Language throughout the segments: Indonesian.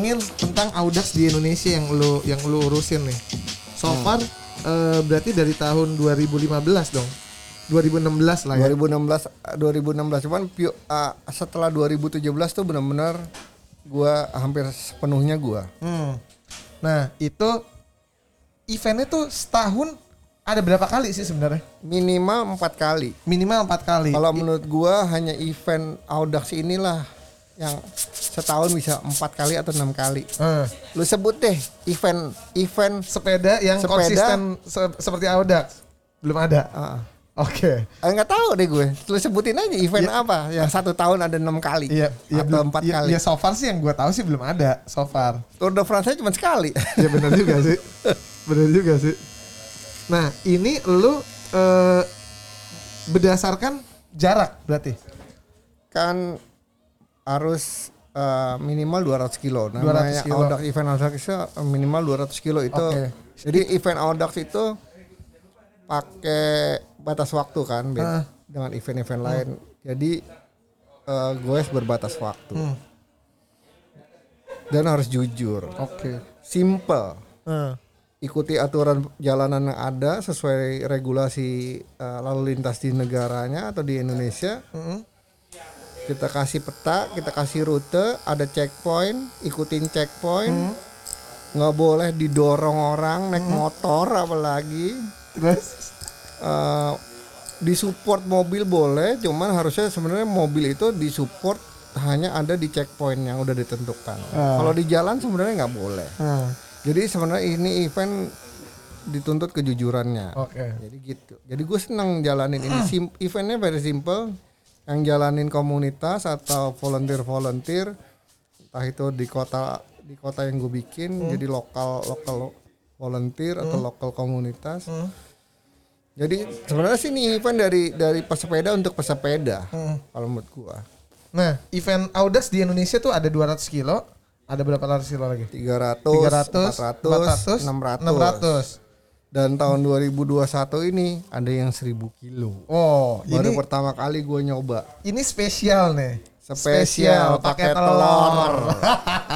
Ngomongin tentang Audax di Indonesia yang lu yang lu urusin nih. So Hmm. far eh, berarti dari tahun 2015 dong. 2016 lah ya. 2016 2016 cuman pi- ah, setelah 2017 tuh benar-benar gua hampir sepenuhnya gua. Hmm. Nah, itu eventnya tuh setahun ada berapa kali sih sebenarnya? Minimal empat kali. Minimal empat kali. Kalau menurut gua hanya event Audax inilah yang setahun bisa empat kali atau enam kali. Eh, Lu sebut deh event event sepeda yang Sepeda. konsisten se- seperti Audax belum ada. ah, Oke. ah, nggak tahu deh gue. Lu sebutin aja event apa yang satu tahun ada enam kali Iya, iya atau belum- empat iya, kali. iya, so far sih yang gua tahu sih belum ada so far. Tour de France cuma sekali. ya benar juga sih. Benar juga sih. Nah, ini lu eh, berdasarkan jarak berarti. kan harus eh, minimal 200 kilo. Namanya 200 kilo. Audax event Audax itu minimal 200 kilo itu. Oke. Jadi event Audax itu pakai batas waktu kan beda dengan event-event lain. Jadi eh, gue berbatas waktu. Hmm. Dan harus jujur. Oke. Simple. Eh, Ikuti aturan jalanan yang ada sesuai regulasi eh, lalu lintas di negaranya atau di Indonesia. mm-mm. Kita kasih peta, kita kasih rute, ada checkpoint, ikutin checkpoint, Hmm. nggak boleh didorong orang naik motor apalagi, Terus Eh, disupport mobil boleh, cuman harusnya sebenarnya mobil itu disupport hanya ada di checkpoint yang udah ditentukan. Ah. Kalau di jalan sebenarnya nggak boleh. eh, Jadi sebenarnya ini event dituntut kejujurannya. oke. Jadi gitu. Jadi gue seneng jalanin ini. Sim- eventnya very simple. Yang jalanin komunitas atau volunteer-volunteer, entah itu di kota di kota yang gue bikin, jadi lokal lokal volunteer atau lokal komunitas. Hmm. Jadi sebenarnya sih ini event dari dari pesepeda untuk pesepeda. Hmm. Kalau menurut gue. Nah, event Audax di Indonesia tuh ada 200 kilo, ada berapa ratus kilo lagi? 300, 300, 400, 600. 600. Dan tahun 2021 ini ada yang 1000 kilo. Oh, Baru ini pertama kali gue nyoba. ini spesial nih. Spesial, pakai telur.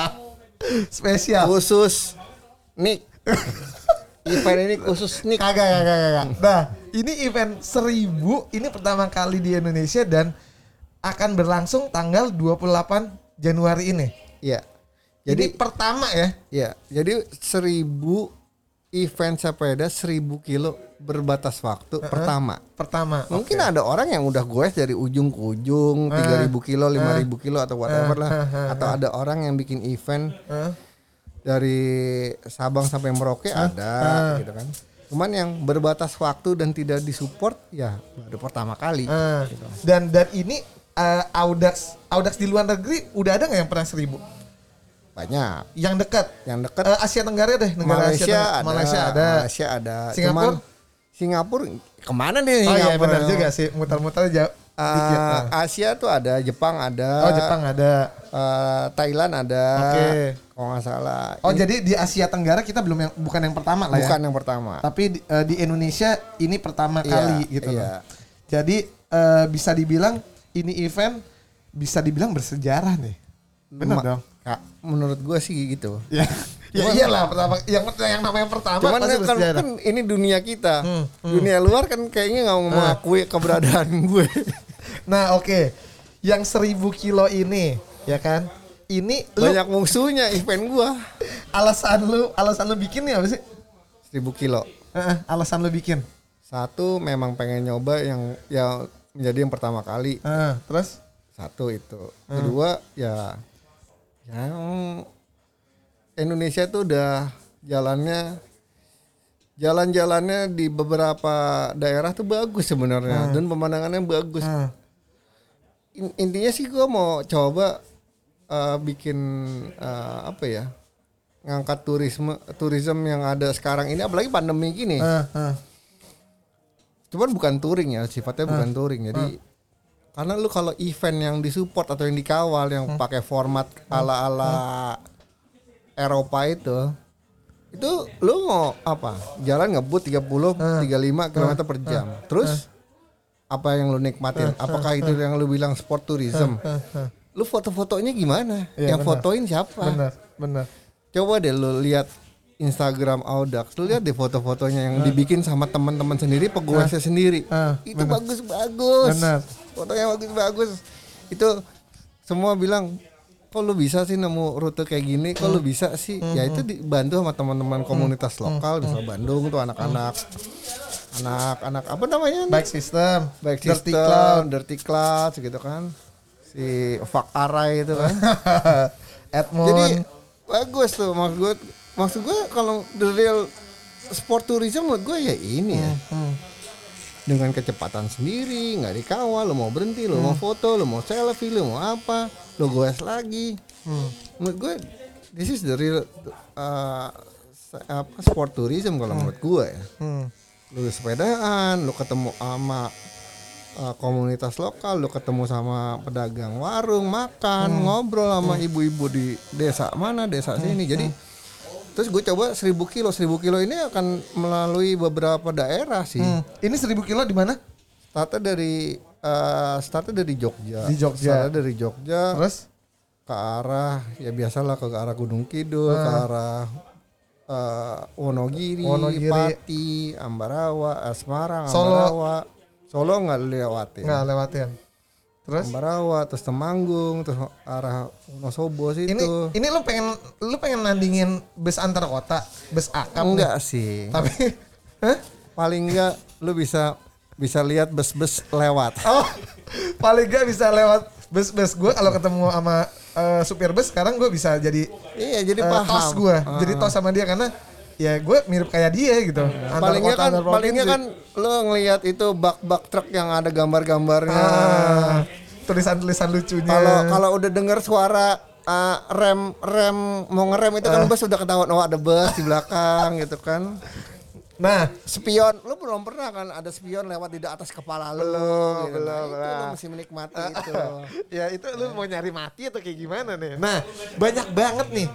spesial. khusus Nick. event ini khusus Nick. Kagak, kagak, kagak. Nah, ini event 1000 ini pertama kali di Indonesia dan akan berlangsung tanggal 28 Januari ini. Iya. Jadi Jadi pertama ya. ya, jadi 1000 event sepeda 1000 kilo berbatas waktu pertama. Pertama. Mungkin ada orang yang udah goes dari ujung ke ujung 3000 kilo, 5000 kilo atau whatever lah. Atau ada orang yang bikin event Eh, dari Sabang sampai Merauke ada gitu kan. Cuman yang berbatas waktu dan tidak disupport ya baru pertama kali. eh. gitu. Dan dan ini eh, Audax Audax di luar negeri udah ada nggak yang pernah 1000? Banyak. Yang dekat. Yang dekat Eh, Asia Tenggara deh, negara Asia Malaysia Tenggara. ada, Malaysia ada. Malaysia ada. Singapura? Cuman Singapura ke mana nih Oh iya benar juga sih, muter-muter jauh. Eh, dikit. Nah. Asia tuh ada, Jepang ada, Oh Jepang ada. eh, Thailand ada, Oke. kalau nggak salah. Oh Ini jadi di Asia Tenggara kita belum yang bukan yang pertama lah bukan ya. yang pertama. Tapi di, eh, di Indonesia ini pertama Iya, kali gitu iya. loh. Jadi eh, bisa dibilang ini event bisa dibilang bersejarah nih. Benar dong. Kak, menurut gue sih gitu. Ya. ya iyalah pertama yang yang namanya pertama Cuman pasti kan, bersejarah. kan ini dunia kita, Hmm, dunia luar kan kayaknya nggak mau mengakui keberadaan gue. Nah, oke. Yang seribu kilo ini, ya kan? Ini lu Banyak musuhnya event gue. alasan lu alasan lu bikin nih apa sih? 1000 kilo. Heeh, alasan lu bikin. Satu memang pengen nyoba yang yang menjadi yang pertama kali. Heeh, terus Satu itu. Kedua ya yang Indonesia tuh udah jalannya jalan-jalannya di beberapa daerah tuh bagus sebenarnya dan pemandangannya bagus. Heeh. In- intinya sih gua mau coba eh, bikin eh, apa ya? ngangkat turisme turisme yang ada sekarang ini apalagi pandemi gini. Heeh, heeh. Cuman bukan touring ya, sifatnya bukan touring. Jadi karena lu kalau event yang disupport atau yang dikawal yang pakai format ala-ala Eropa itu itu lu mau apa? Jalan ngebut 30 35 km per jam. Terus apa yang lu nikmatin? Apakah itu yang lu bilang sport tourism? lu foto-fotonya gimana? Iya, yang benar. fotoin siapa? Bener, bener. Coba deh lu lihat Instagram Audax, lu lihat deh foto-fotonya yang dibikin sama teman-teman sendiri, pegawainya sendiri. Ah, itu benar. bagus-bagus. Benar. Fotonya bagus-bagus. Itu semua bilang, kok lu bisa sih nemu rute kayak gini? Kok Hmm. lu bisa sih? Ya itu dibantu sama teman-teman komunitas lokal di Bandung tuh anak-anak anak-anak apa namanya? Baik system, dirty System, cloud, Dirty Cloud gitu kan. Si Fuck Arai itu kan. Edmond. Jadi bagus tuh maksud gue maksud gue kalau the real sport tourism menurut gue ya ini ya. Hmm. dengan kecepatan sendiri nggak dikawal lo mau berhenti lo mau foto lo mau selfie lo mau apa lo goes lagi. Hmm. menurut gue this is the real uh, apa sport tourism kalau menurut gue ya. Hmm. lu sepedaan lu ketemu sama uh, komunitas lokal lu ketemu sama pedagang warung makan Hmm. ngobrol sama ibu-ibu di desa mana desa sini. Jadi terus gue coba 1000 kilo 1000 kilo ini akan melalui beberapa daerah sih Hmm. Ini 1000 kilo di mana? startnya dari uh, startnya dari Jogja Di Jogja. Startnya dari Jogja Terus? ke arah ya biasalah ke arah Gunung Kidul ke arah eh, Wonogiri, Wonogiri. Pati, Ambarawa, eh, Semarang, Solo. Ambarawa, Solo nggak lewatin. Nggak lewatin. Terus? Ambarawa, terus Temanggung, terus arah Wonosobo situ. Ini ini lu pengen lu pengen nandingin bus antar kota, bus akap nih. enggak sih. Tapi? Paling enggak lu bisa bisa lihat bus-bus lewat. Oh, paling gak bisa lewat bus-bus gue kalau ketemu sama eh, supir bus sekarang gue bisa jadi iya, jadi eh, paham. tos gue, Ah. jadi tos sama dia karena ya gue mirip kayak dia gitu. Antar palingnya kan palingnya kan lo ngelihat itu bak-bak truk yang ada gambar-gambarnya. Ah, tulisan-tulisan lucunya. Kalau kalau udah dengar suara uh, rem rem mau ngerem itu kan Ah. bus udah ketahuan oh ada bus di belakang gitu kan. nah, Spion, lu belum pernah kan ada spion lewat di atas kepala lu. Belum, gitu. belum, Nah, itu lu mesti menikmati itu. ya itu lu mau nyari mati atau kayak gimana nih? Nah, banyak banget nih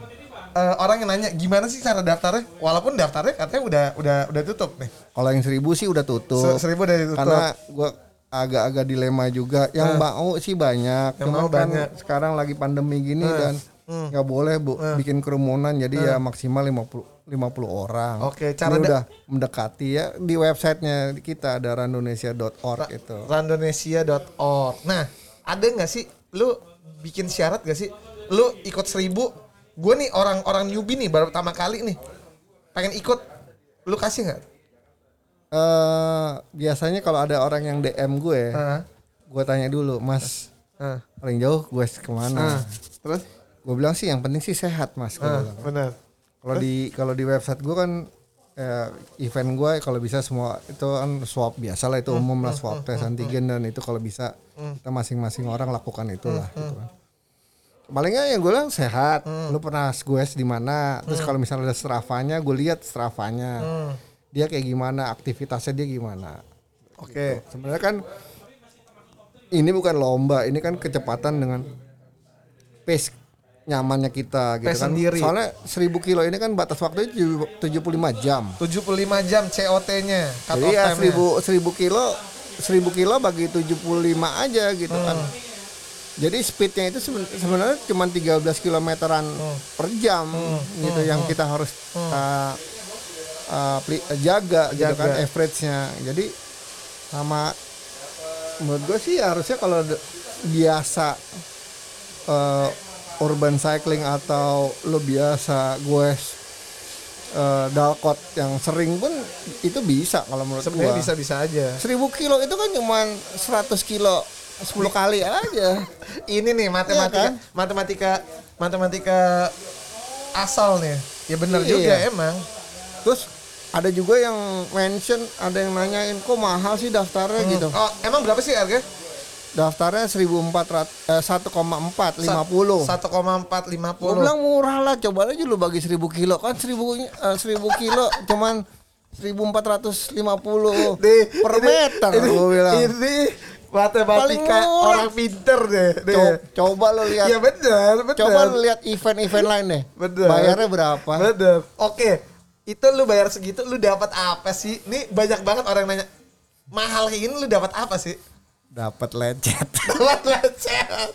eh, orang yang nanya gimana sih cara daftarnya? Walaupun daftarnya katanya udah udah udah tutup nih. Kalau yang seribu sih udah tutup. Se- seribu udah ditutup. Karena gua agak-agak dilema juga. Yang mau sih banyak. Yang Cuma mau kan banyak. sekarang lagi pandemi gini dan nggak boleh bu bikin kerumunan jadi ya maksimal 50 50 orang. Oke, cara da- udah mendekati ya di websitenya kita ada randonesia.org itu. randonesia.org. Nah, ada nggak sih lu bikin syarat gak sih? Lu ikut seribu, gue nih orang-orang newbie nih baru pertama kali nih, pengen ikut, lu kasih nggak? Eh biasanya kalau ada orang yang DM gue, Ah, gue tanya dulu, Mas ah, paling jauh gue ke mana? ah. Terus? Gue bilang sih yang penting sih sehat mas. bilang. benar. Kalau di kalau di website gue kan eh, event gue kalau bisa semua itu kan swab biasa lah itu Hmm, umum lah swab tes antigen dan itu kalau bisa kita masing-masing orang lakukan itulah Hmm, gitu kan. Palingnya yang gue bilang sehat. Lu pernah gue di mana? Terus kalau misalnya ada strafanya, gue lihat strafanya. Hmm, Dia kayak gimana? Aktivitasnya dia gimana? Oke. Sebenarnya kan ini bukan lomba, ini kan kecepatan dengan pace nyamannya kita gitu Pace kan. sendiri. Soalnya 1000 kilo ini kan batas waktunya tujuh- 75 jam. 75 jam COT-nya, cut Jadi ya time-nya. 1000 1000 kilo 1000 kilo bagi 75 aja gitu kan. Hmm. Jadi speednya itu seben- sebenarnya cuma 13 kilometeran Hmm. per jam gitu yang kita harus uh, uh, pli- jaga, gitu kan Jaga. average-nya. Jadi sama menurut gue sih harusnya kalau biasa uh, urban cycling atau lo biasa gue uh, dalkot yang sering pun itu bisa kalau menurut Sebenarnya gue. bisa-bisa aja. 1000 kilo itu kan cuma 100 kilo 10 kali aja. Ini nih matematika, Iya kan? matematika, matematika asal nih. Ya benar Iya. juga emang. Terus ada juga yang mention, ada yang nanyain kok mahal sih daftarnya gitu. Oh, emang berapa sih harga? Daftarnya 1400 eh, 1,4 50. 1,450. Gue bilang murah lah, coba aja lu bagi 1000 kilo kan 1000 eh, 1000 kilo cuman 1450 Nih, per ini- meter ini, gue bilang. Ini matematika Paling orang pinter deh. deh. Co- coba lu lihat. Ya benar, benar. coba lu lihat event-event lain deh. Bener. Bayarnya berapa? Bener. Oke. Itu lu bayar segitu lu dapat apa sih? Nih banyak banget orang yang nanya. Mahal kayak gini lu dapat apa sih? Dapat lecet. Dapat lecet.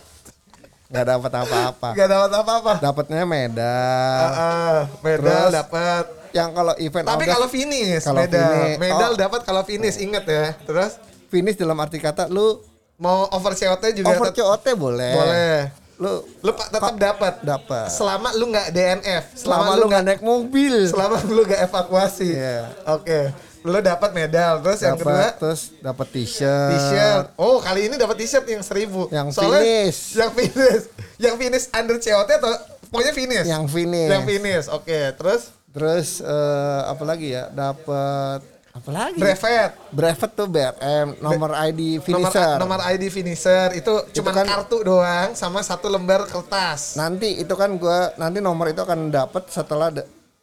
nggak dapat apa-apa Gak dapat apa-apa. dapatnya medal Ah, medal Terus, dapat. yang kalau event Tapi kalau finish, Kalau medal, finish, medal oh. dapat kalau finish, inget ya. Terus finish dalam arti kata lu mau over COT juga over COT boleh boleh. lu Lu tetap dapat. dapat Selama lu nggak DNF, selama lu nggak naik mobil selama lu nggak evakuasi. Iya. Oke. Lu dapat medal, terus yang kedua dapat terus dapat t-shirt t-shirt. Oh, kali ini dapat t-shirt yang seribu. Yang Soalnya finish. Yang finish. yang finish under COT atau pokoknya finish. Yang finish. Yang finish. Oke, terus terus eh, apa lagi ya dapat apa lagi brevet. brevet tuh BRM nomor ID Nomor, finisher nomor ID finisher itu cuma kan- kartu doang sama satu lembar kertas. nanti itu kan gua nanti nomor itu akan dapat setelah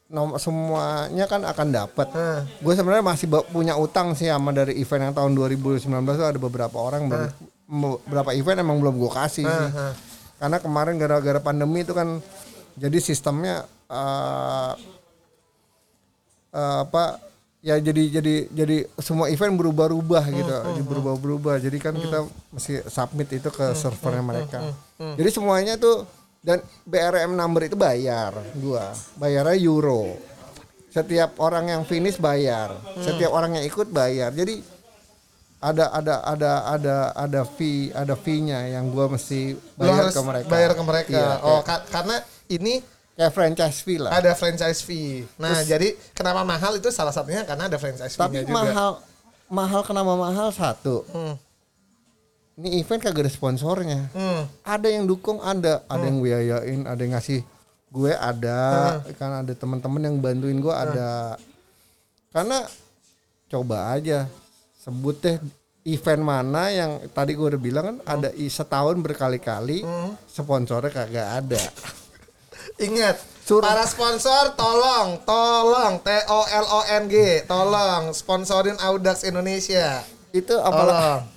nomor semuanya kan akan dapat Hmm. gue sebenarnya masih punya utang sih sama dari event yang tahun 2019 tuh ada beberapa orang belum Hmm. beberapa event emang belum gue kasih sih hmm. karena kemarin gara-gara pandemi itu kan jadi sistemnya eh, eh, apa ya jadi jadi jadi semua event berubah-ubah gitu. jadi berubah-berubah. Jadi kan kita mesti submit itu ke servernya mereka. jadi semuanya tuh dan BRM number itu bayar gua bayarnya euro. Setiap orang yang finish bayar. Setiap orang yang ikut bayar. Jadi ada ada ada ada ada fee ada fee-nya yang gua mesti bayar harus ke mereka. bayar ke mereka. Iya, oh, kayak, ka- karena ini kayak franchise fee lah. Ada franchise fee. Nah, jadi kenapa mahal itu salah satunya karena ada franchise tapi fee-nya juga. mahal mahal kenapa mahal? Satu. Hmm. ini event kagak ada sponsornya. Hmm. ada yang dukung ada. Ada yang biayain ada yang ngasih gue ada. Kan ada teman-teman yang bantuin gue ada. Karena coba aja sebut deh event mana yang tadi gue udah bilang kan ada i- setahun berkali-kali sponsornya kagak ada Ingat, Suruh- para sponsor tolong, tolong T O L O N G, tolong sponsorin Audax Indonesia. itu apalagi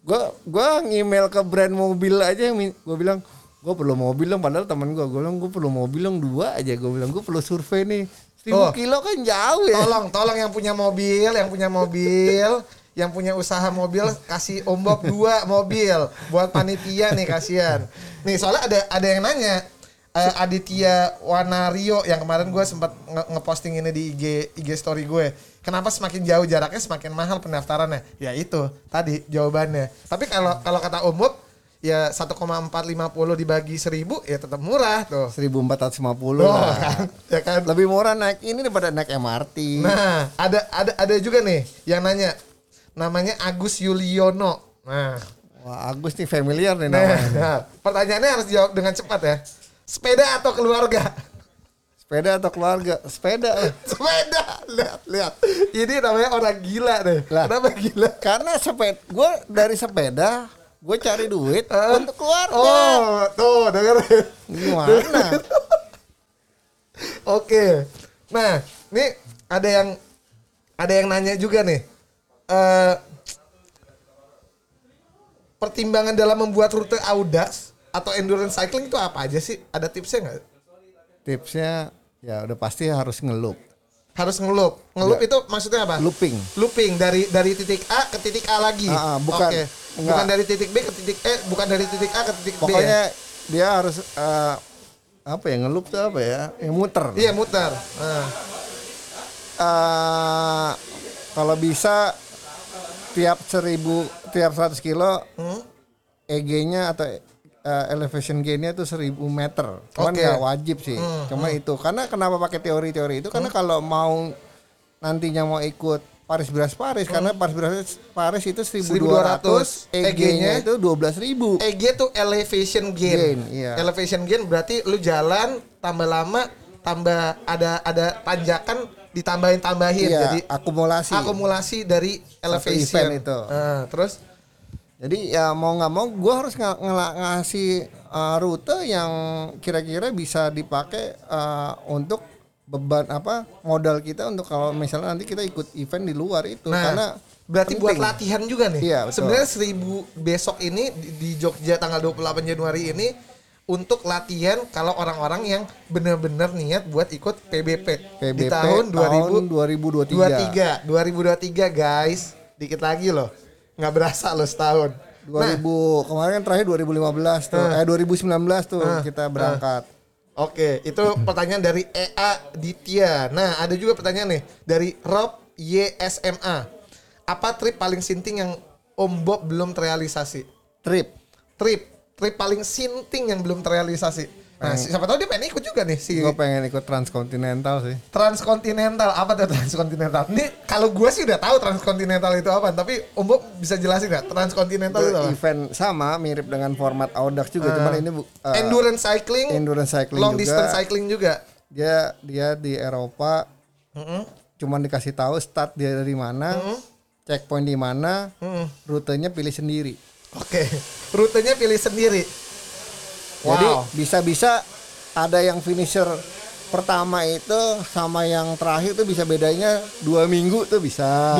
gue gue ngemail ke brand mobil aja yang gue bilang gue perlu mobil dong padahal temen gue gue bilang gue perlu mobil dong dua aja. Gue bilang gue perlu survei nih. Oh. seribu kilo kan jauh ya. Tolong, tolong yang punya mobil, yang punya mobil, yang punya usaha mobil kasih ombak dua mobil. Buat panitia nih kasihan. Nih soalnya ada ada yang nanya eh, Aditya Wanario yang kemarin gue sempat nge- ngeposting ini di IG IG story gue. Kenapa semakin jauh jaraknya semakin mahal pendaftarannya? Ya itu tadi jawabannya. Tapi kalau kalau kata Umum ya 1,450 dibagi 1000 ya tetap murah tuh. 1450 Oh, lah. kan? Ya kan? Lebih murah naik ini daripada naik MRT. Nah, ada ada ada juga nih yang nanya. Namanya Agus Yuliono. Nah, Wah, Agus nih familiar nih nah, namanya. nah, pertanyaannya harus dijawab dengan cepat ya. Sepeda atau keluarga? Sepeda atau keluarga? Sepeda. Sepeda. Lihat, lihat. Ini namanya orang gila deh. Lah. Kenapa gila? Karena sepeda gue dari sepeda gue cari duit Hah? untuk keluarga. Oh, tuh dengerin. Gimana? Oke. Nah, ini ada yang ada yang nanya juga nih. Eh pertimbangan dalam membuat rute Audax atau endurance cycling itu apa aja sih? Ada tipsnya nggak? Tipsnya ya udah pasti harus ngelup. Harus ngelup. Ngelup Ya. itu maksudnya apa? Looping. Looping dari dari titik A ke titik A lagi. Ah, ah, bukan. Oke. Enggak. Bukan dari titik B ke titik E, bukan dari titik A ke titik B. Pokoknya ya? dia harus eh, apa ya ngelup tuh apa ya? Yang muter. Iya muter. Nah, eh kalau bisa tiap seribu tiap 100 kilo Hmm? EG-nya atau eh, elevation gain-nya tuh 1000 meter. Cuman Oke. nggak wajib sih. Hmm, Cuma itu karena kenapa pakai teori-teori itu karena kalau mau nantinya mau ikut Paris Brest Paris karena Paris Brest Paris itu 1200, 1200 EG-nya EG-nya itu 12.000. EG tuh elevation gain. Gain, iya. Elevation gain berarti lu jalan tambah lama tambah ada ada tanjakan ditambahin tambahin Iya, jadi akumulasi. akumulasi dari elevation itu. Nah, terus Jadi ya mau nggak mau gue harus nga- ngela- ngasih uh, rute yang kira-kira bisa dipakai uh, untuk beban apa modal kita untuk kalau misalnya nanti kita ikut event di luar itu nah karena berarti penting. buat latihan juga nih. Iya. Sebenarnya seribu besok ini di, di Jogja tanggal 28 Januari ini untuk latihan kalau orang-orang yang benar-benar niat buat ikut PBP, di PBP tahun 2000 2023. 23 2023 guys dikit lagi loh nggak berasa loh setahun 2000 kemarin kan terakhir 2015 tuh. Eh 2019 tuh kita berangkat. Oke, itu pertanyaan dari EA Ditya. Nah, ada juga pertanyaan nih dari Rob YSMA. Apa trip paling sinting yang Om Bob belum terrealisasi? Trip. Trip, trip paling sinting yang belum terrealisasi. Nah, si- siapa tahu dia pengen ikut juga nih si Gue pengen ikut transkontinental sih. Transkontinental. Apa tuh Transkontinental? Ini kalau gue sih udah tahu Transkontinental itu apa, tapi Om Bob bisa jelasin nggak Transkontinental itu apa? event sama mirip dengan format Audax juga, cuman ini bu- eh, Endurance cycling, endurance cycling long juga. distance cycling juga. Dia dia di Eropa Mm-mm. cuman dikasih tahu start dia dari mana, checkpoint di mana, Mm-mm. rutenya pilih sendiri. Oke, rutenya pilih sendiri. Jadi Wow. bisa-bisa ada yang finisher pertama itu sama yang terakhir tuh bisa bedanya dua minggu tuh bisa.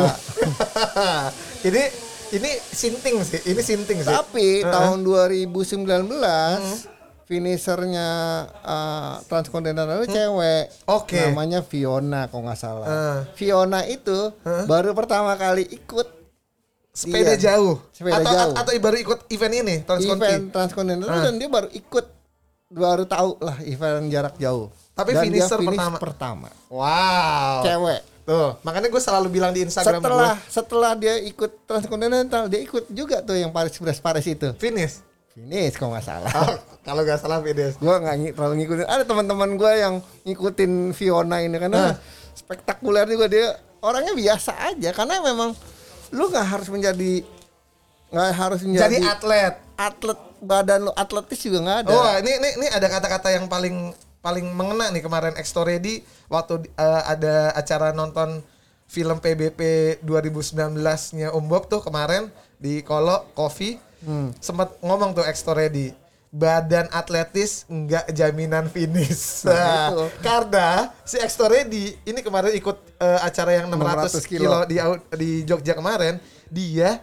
ini ini sinting sih, ini sinting sih. Tapi tahun 2019 finishernya uh, Transcontinental itu cewek. Oke. Namanya Fiona kalau nggak salah. Eh. Fiona itu baru pertama kali ikut Sepeda Iya. jauh. Sepeda atau, jauh. Atau baru ikut event ini, Transconti. event Transcontinental dan dia baru ikut baru tahu lah event jarak jauh. Tapi dan finisher dia finish pertama. pertama. Wow. Cewek. Tuh, makanya gue selalu bilang di Instagram Setelah gue, setelah dia ikut Transcontinental, dia ikut juga tuh yang Paris Brest Paris itu. finish. Finish kalau nggak salah. Oh, kalau nggak salah finish. gua nggak ngi- terlalu ngikutin ada teman-teman gua yang ngikutin Fiona ini Nah. karena spektakuler juga dia orangnya biasa aja karena memang lu nggak harus menjadi nggak harus menjadi Jadi atlet. atlet badan lu atletis juga nggak ada. Oh, ini ini ini ada kata-kata yang paling paling mengena nih kemarin. Exto Ready waktu eh, ada acara nonton film PBP 2019-nya Om Bob tuh kemarin di Kolo Coffee. Sempat ngomong tuh Exto Ready badan atletis nggak jaminan finish. Nah, Nah, karena si Exto Ready ini kemarin ikut eh, acara yang 600, 600 kilo, kilo. di di Jogja kemarin, dia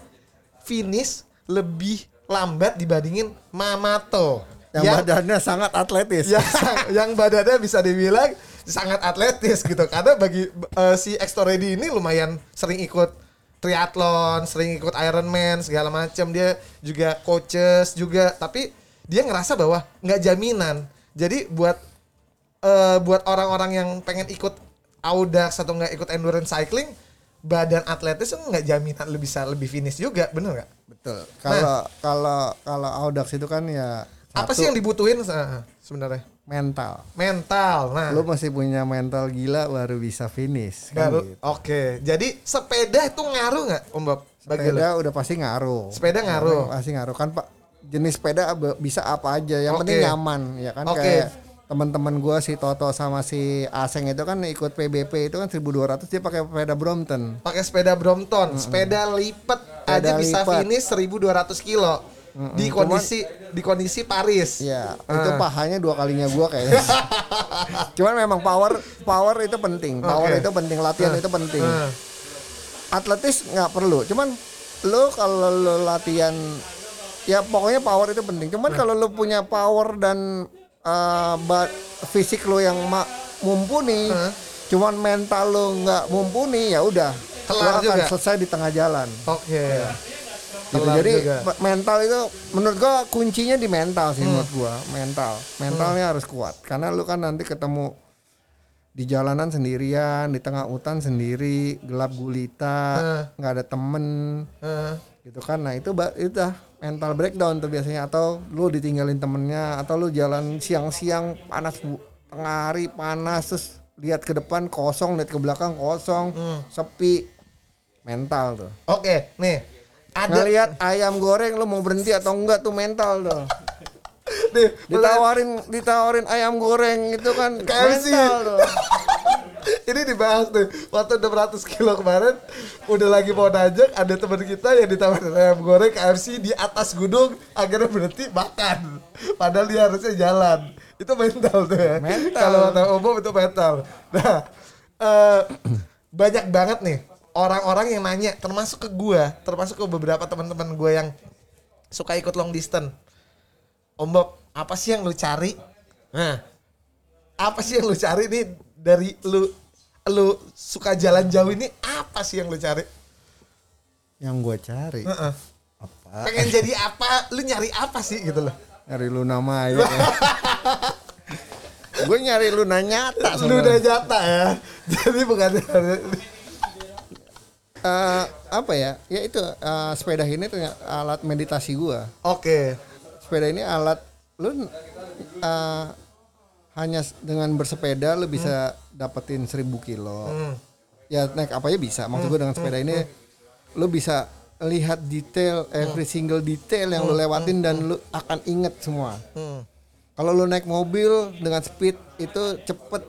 finish lebih lambat dibandingin Mamato. yang badannya sangat atletis yang, yang badannya bisa dibilang sangat atletis gitu karena bagi eh, si Exto Ready ini lumayan sering ikut triathlon, sering ikut Ironman segala macam dia juga coaches juga tapi dia ngerasa bahwa nggak jaminan jadi buat eh, buat orang-orang yang pengen ikut Audax atau nggak ikut endurance cycling badan atletis tuh nggak jaminan lu bisa lebih finish juga bener nggak betul kalau kalau kalau Audax itu kan ya apa satu, sih yang dibutuhin eh, sebenarnya mental mental nah lu masih punya mental gila baru bisa finish kan Baru, gitu. oke. Jadi sepeda itu ngaruh nggak, Om Bob? Bagi lu? sepeda udah pasti ngaruh Sepeda ngaruh. pasti ngaruh kan pak jenis sepeda bisa apa aja yang Oke. penting nyaman ya kan Oke. kayak teman-teman gua si Toto sama si Aseng itu kan ikut PBP itu kan 1200 dia pakai sepeda Brompton Pakai sepeda Brompton, sepeda lipat aja bisa lipat. finish 1200 kilo di kondisi di kondisi Paris. ya Ah. itu pahanya dua kalinya gua kayaknya cuman memang power power itu penting power Oke. itu penting latihan itu penting Ah. atletis nggak perlu cuman lo kalau lo latihan ya pokoknya power itu penting cuman Hmm. kalau lo punya power dan uh, fisik lo yang mumpuni Hmm. cuman mental lo nggak mumpuni ya udah Kelar akan juga. selesai di tengah jalan Oke. gitu. Kelar jadi juga. me- mental itu menurut gua kuncinya di mental Hmm. sih menurut gua mental mentalnya harus kuat karena lu kan nanti ketemu di jalanan sendirian di tengah hutan sendiri gelap gulita nggak ada temen. Eh, gitu kan. Nah itu itu dah mental breakdown tuh biasanya. Atau lu ditinggalin temennya atau lu jalan siang-siang panas bu tengah hari panas terus lihat ke depan kosong lihat ke belakang kosong Hmm. sepi. Mental tuh. Oke, nih. Ada ngelihat ayam goreng lu mau berhenti atau enggak tuh mental tuh nih, ditawarin ditawarin ayam goreng itu kan KFC. ini dibahas tuh waktu 600 kilo kemarin udah lagi mau nanjak ada teman kita yang ditawarin ayam goreng KFC di atas gunung akhirnya berhenti makan. Padahal dia harusnya jalan. Itu mental tuh ya. Mental. kalau kata umum itu mental. Nah eh, banyak banget nih orang-orang yang nanya termasuk ke gua termasuk ke beberapa teman-teman gua yang suka ikut long distance. Om Bob, apa sih yang lu cari? Nah, apa sih yang lu cari nih dari lu lu suka jalan jauh ini apa sih yang lu cari? yang gue cari Heeh. apa Pengen jadi apa? Lu nyari apa sih gitu loh? nyari Luna Maya gue nyari Luna nyata Lu udah jatah ya. Jadi bukan Eh, apa ya ya itu eh, sepeda ini ternyata alat meditasi gua Oke. sepeda ini alat lu eh, hanya dengan bersepeda lu bisa dapetin 1000 kilo. Ya naik apa ya bisa. Maksud gua dengan sepeda ini lu bisa lihat detail every single detail yang lu lewatin dan lu akan inget semua. Hmm. kalau lu naik mobil dengan speed itu cepet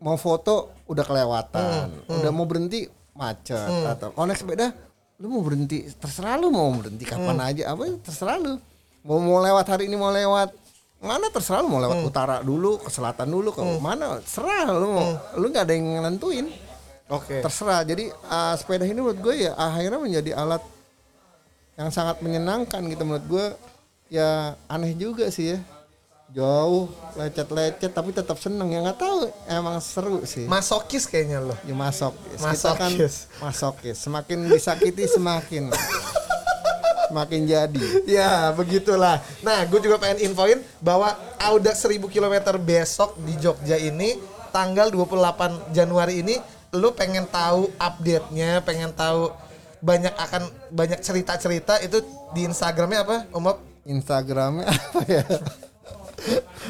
mau foto udah kelewatan, udah mau berhenti macet. Atau kalau naik sepeda lu mau berhenti terserah lu mau berhenti kapan aja. Apa terserah lu mau mau lewat hari ini mau lewat. Mana terserah lu mau lewat utara dulu ke selatan dulu ke mana terserah lu mau. Lu nggak ada yang nentuin. Oke. terserah. Jadi uh, sepeda ini menurut gue ya akhirnya menjadi alat yang sangat menyenangkan gitu menurut gue. Ya aneh juga sih ya. Jauh lecet-lecet tapi tetap seneng. Ya nggak tahu. Emang seru sih. Masokis kayaknya lo. ya masok kita kan Masokis. masokis. Semakin disakiti semakin semakin jadi Ya begitulah. Nah, gue juga pengen infoin bahwa Audax 1000 km besok di Jogja ini tanggal 28 Januari ini lu pengen tahu update-nya, pengen tahu banyak akan banyak cerita-cerita itu di Instagramnya apa, Om? Instagramnya apa ya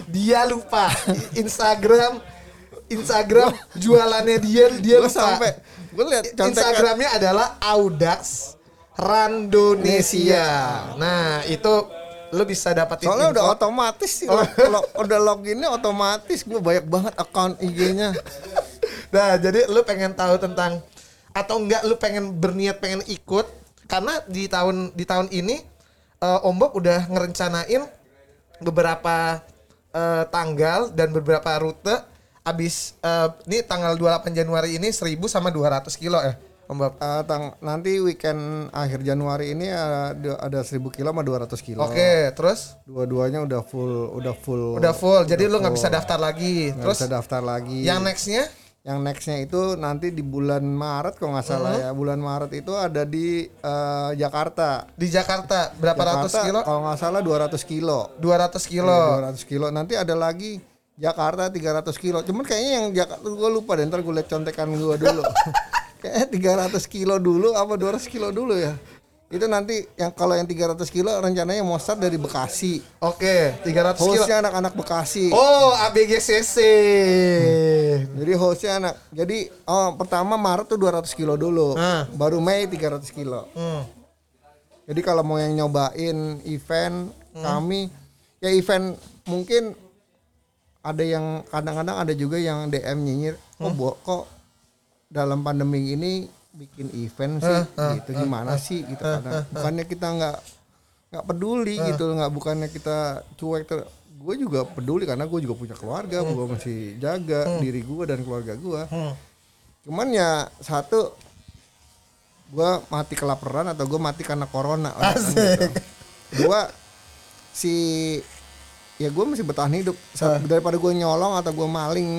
Dia lupa Instagram Instagram jualannya dia dia lupa. sampai gue lihat Instagramnya adalah Audax Randonesia. Nah, itu lu bisa dapatin soalnya udah info. otomatis sih lo, lo- udah loginnya otomatis. Gue banyak banget account IG-nya Nah, jadi lu pengen tahu tentang atau enggak lu pengen berniat pengen ikut karena di tahun di tahun ini eh, Om Bob udah ngerencanain beberapa eh, tanggal dan beberapa rute. Abis eh, ini tanggal 28 Januari ini 1000 sama 200 kilo ya. Om Bob. Eh, tang- nanti weekend akhir Januari ini ada ada 1000 kilo sama 200 kilo. Oke, terus Dua-duanya udah full, udah full. udah full. Jadi lu nggak full. bisa daftar lagi. Nggak Terus bisa daftar lagi. yang nextnya Yang nextnya itu nanti di bulan Maret kalau nggak salah Uh-huh. ya. Bulan Maret itu ada di eh, Jakarta. di Jakarta berapa ratus Jakarta, kilo? Kalau nggak salah 200 kilo. 200 kilo. Iya, 200 kilo. Nanti ada lagi Jakarta 300 kilo. Cuman kayaknya yang Jakarta gue lupa deh. Ntar gue liat contekan gue dulu. kayaknya 300 kilo dulu apa 200 kilo dulu ya. Itu nanti yang kalau yang 300 kilo rencananya mau start dari Bekasi. Oke, 300 kilo. Hostnya anak-anak Bekasi. Oh, ABGCC. Jadi hostnya anak. Jadi oh pertama Maret tuh 200 kilo dulu. Ah. Baru Mei 300 kilo. Hmm. Jadi kalau mau yang nyobain event kami ya event mungkin ada yang kadang-kadang ada juga yang DM nyinyir, kok Bo, kok dalam pandemi ini bikin event sih gitu. gimana sih gitu kadang. bukannya kita nggak nggak peduli gitu. Nggak bukannya kita cuek ter gue juga peduli karena gue juga punya keluarga gue masih jaga diri gue dan keluarga gue cuman ya satu gue mati kelaparan atau gue mati karena corona kan gitu. dua si ya gue masih bertahan hidup. Sa- daripada gue nyolong atau gue maling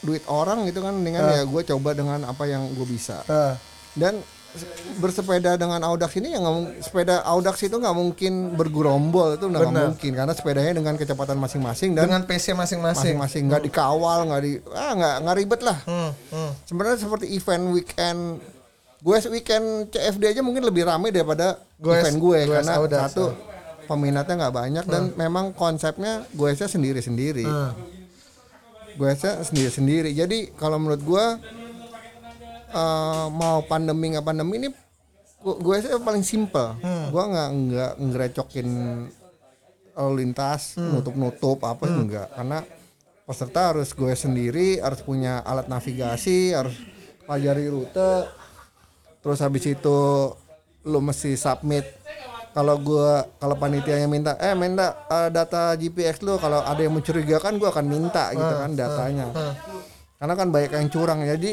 duit orang gitu kan dengan ya gue coba dengan apa yang gue bisa. Ah. dan se- bersepeda dengan Audax ini yang nggak sepeda Audax itu nggak mungkin bergerombol itu nggak mungkin. Karena sepedanya dengan kecepatan masing-masing dan Dengan PC masing-masing. masing-masing. Nggak dikawal nggak di ah nggak nggak ribet lah. Hmm, hmm. sebenarnya seperti event weekend gue weekend CFD aja mungkin lebih ramai daripada Goes- event gue goes karena Audax, satu peminatnya nggak banyak dan memang konsepnya gue sendiri sendiri Hmm. gue sendiri sendiri jadi kalau menurut gue eh, mau pandemi nggak pandemi ini gue sih paling simple. Gue nggak nggak ngerecokin lalu lintas nutup nutup apa enggak karena peserta harus gue sendiri harus punya alat navigasi harus pelajari rute. Terus habis itu lu mesti submit kalau gua kalau panitianya minta eh minta eh, data GPX lu kalau ada yang mencurigakan gua akan minta gitu kan datanya. karena kan banyak yang curang jadi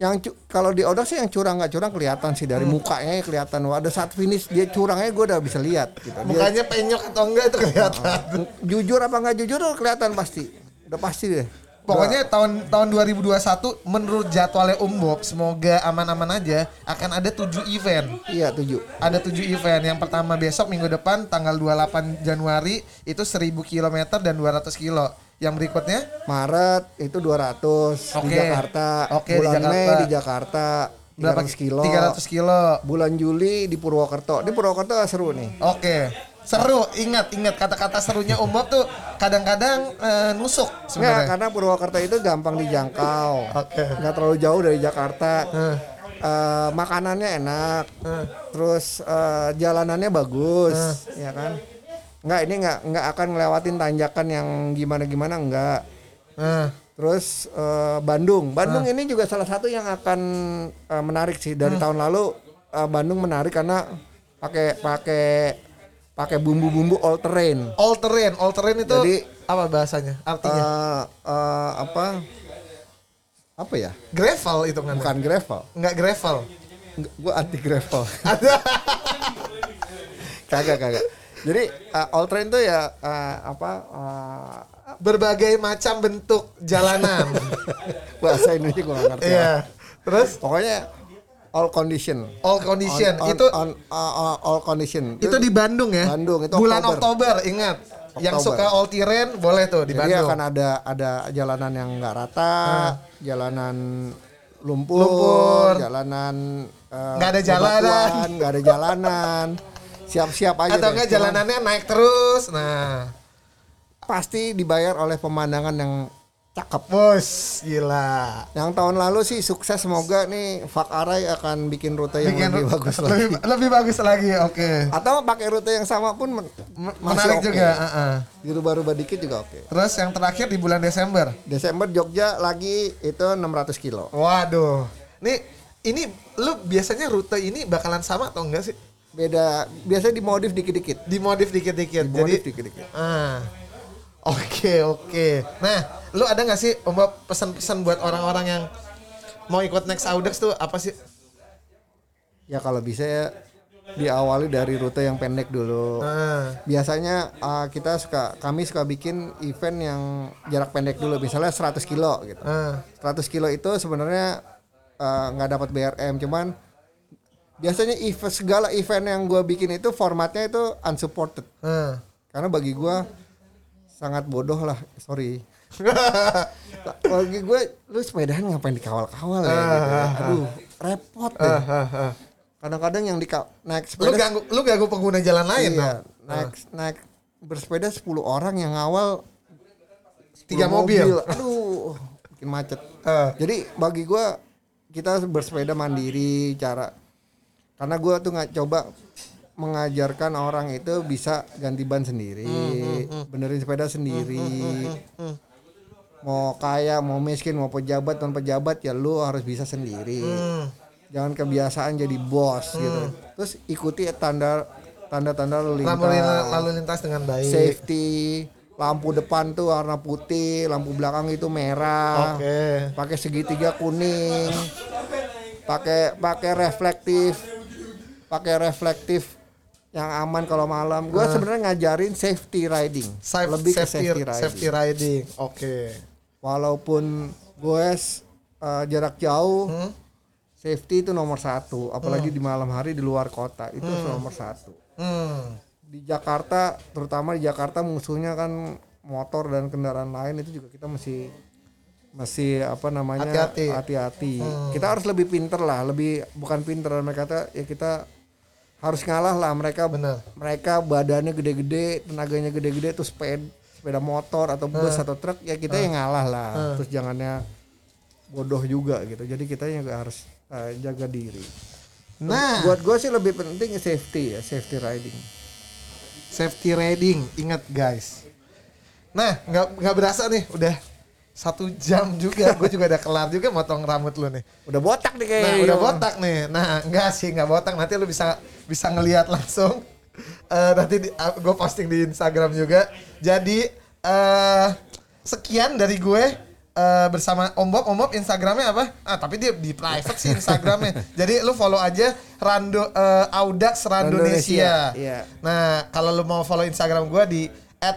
yang cu- kalau di Audax sih yang curang nggak curang kelihatan sih dari mukanya kelihatan. Wah, ada saat finish dia curangnya gua udah bisa lihat gitu. Dia Mukanya penyok atau enggak itu kelihatan. jujur apa nggak jujur kelihatan pasti. Udah pasti deh Pokoknya tahun tahun 2021 menurut jadwalnya Om Bob semoga aman-aman aja akan ada 7 event. Iya tujuh. Ada 7 event. Yang pertama besok minggu depan tanggal 28 Januari itu 1000 km dan 200 kilo. Yang berikutnya Maret itu 200 di Oke. Jakarta. Oke, di Bulan Mei Jakarta. di Jakarta. berapa 300 kilo. 300 kilo. Bulan Juli di Purwokerto. Di Purwokerto seru nih. Oke. Seru, ingat ingat kata-kata serunya Om Bob tuh kadang-kadang eh, nusuk sebenarnya. karena Purwokerto itu gampang dijangkau. Oke. Nggak terlalu jauh dari Jakarta. Eh. Eh, makanannya enak. Eh. Terus eh, jalanannya bagus, ya kan? Enggak, ini nggak nggak akan ngelewatin tanjakan yang gimana-gimana enggak. Eh, Terus eh, Bandung, Bandung ini juga salah satu yang akan eh, menarik sih dari tahun lalu. eh, Bandung menarik karena pakai pakai pakai bumbu-bumbu all terrain. all terrain, all terrain itu Jadi- apa bahasanya? Artinya Eh, eh, apa? Apa ya? gravel itu kan? Bukan gravel. Enggak gravel. Gue anti gravel. Kagak kagak. Jadi eh, all terrain tuh ya eh, apa? eh, Berbagai macam bentuk jalanan. bahasa Indonesia gue gak ngerti. ya. Iya. Terus Pokoknya all condition. all condition On- on- itu on- uh, uh, all condition. itu di Bandung ya. Bandung, itu bulan Oktober. Oktober, ingat. Yang Oktober. suka all terrain boleh tuh di Jadi Bandung. akan ada ada jalanan yang nggak rata, jalanan lumpur, Lumpur. jalanan eh, Nggak ada jalanan. nggak ada jalanan. Siap-siap aja. Atau enggak jalanannya naik terus. Nah, pasti dibayar oleh pemandangan yang cakep. bos, gila. Yang tahun lalu sih sukses semoga nih Fak Arai akan bikin rute yang Bikin lebih bagus lagi. lebih, lebih bagus lagi. Oke. Atau pakai rute yang sama pun men- Menarik oke. juga, heeh. Dirubah-rubah dikit juga oke. Terus yang terakhir di bulan Desember. Desember Jogja lagi itu 600 kilo. Waduh. Nih, ini lu biasanya rute ini bakalan sama atau enggak sih? Beda, biasanya dimodif dikit-dikit. Dimodif dikit-dikit. Dimodif dikit-dikit. Ah. Oke, oke. Nah, lu ada nggak sih Om Bob pesan-pesan buat orang-orang yang mau ikut Next Audax tuh apa sih? Ya kalau bisa ya diawali dari rute yang pendek dulu. Ah. Biasanya uh, kita suka kami suka bikin event yang jarak pendek dulu, misalnya 100 kilo gitu. Ah. 100 kilo itu sebenarnya uh, nggak dapat BRM, cuman biasanya event segala event yang gue bikin itu formatnya itu unsupported. Ah. Karena bagi gue sangat bodoh lah, sorry. bagi gue lu sepedahan ngapain dikawal-kawal ya gitu ya. Aduh, repot deh. Ah, ah, ah. Kadang-kadang yang di naik Lu sepeda ganggu lu ganggu pengguna jalan lain iya, dong. naik naik bersepeda 10 orang yang awal Tiga 10 mobil. Aduh, bikin macet. Ah. Jadi bagi gua kita bersepeda mandiri cara karena gua tuh nggak coba mengajarkan orang itu bisa ganti ban sendiri, benerin sepeda sendiri. Mau kaya, mau miskin, mau pejabat, non pejabat ya lu harus bisa sendiri. Hmm. Jangan kebiasaan jadi bos gitu. Terus ikuti tanda tanda-tanda lalu lintas Lalu, lalu lintas dengan baik. safety lampu depan tuh warna putih lampu belakang itu merah Oke. pakai segitiga kuning pakai pakai reflektif pakai reflektif yang aman kalau malam gue sebenarnya ngajarin safety riding Safe- lebih ke safety, safety riding safety riding. Oke. walaupun gue uh, jarak jauh Hmm? safety itu nomor satu apalagi di malam hari di luar kota itu nomor satu Hmm. di Jakarta terutama di Jakarta musuhnya kan motor dan kendaraan lain itu juga kita masih masih apa namanya Hati-hati. Hmm. hati-hati. kita harus lebih pinter lah lebih bukan pinter mereka kata ya kita harus ngalah lah mereka Bener. mereka badannya gede-gede tenaganya gede-gede terus sepeda sepeda motor atau bus Hmm. atau truk ya kita yang ngalah lah. Terus jangannya bodoh juga gitu. Jadi kita juga harus eh, jaga diri. Nah, buat gue sih lebih penting safety ya safety riding. Safety riding, ingat guys. Nah, nggak nggak berasa nih, udah satu jam juga. Gue juga udah kelar juga motong rambut lu nih. Udah botak nih Nah, kayaknya. udah botak nih. Nah, enggak sih, enggak botak. Nanti lu bisa bisa ngelihat langsung. Eh nanti gue posting di Instagram juga. Jadi eh sekian dari gue eh bersama Om Bob. Om Bob Instagramnya apa? Ah, tapi dia di private sih Instagramnya. Jadi lu follow aja Rando eh, Audax Randonesia. Randonesia, iya. Nah, kalau lu mau follow Instagram gue di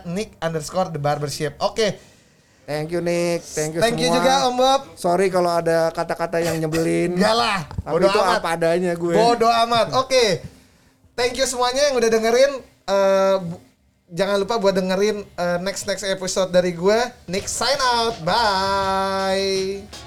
@nick underscore the barbershop. Oke. Thank you Nick, thank you Thank you semua. juga Om Bob. Sorry kalau ada kata-kata yang nyebelin. Enggak lah, Tapi bodo itu amat. apa adanya gue. Bodo amat. Oke. Thank you semuanya yang udah dengerin. Eh, bu- jangan lupa buat dengerin eh, next next episode dari gue. Nick sign out. Bye.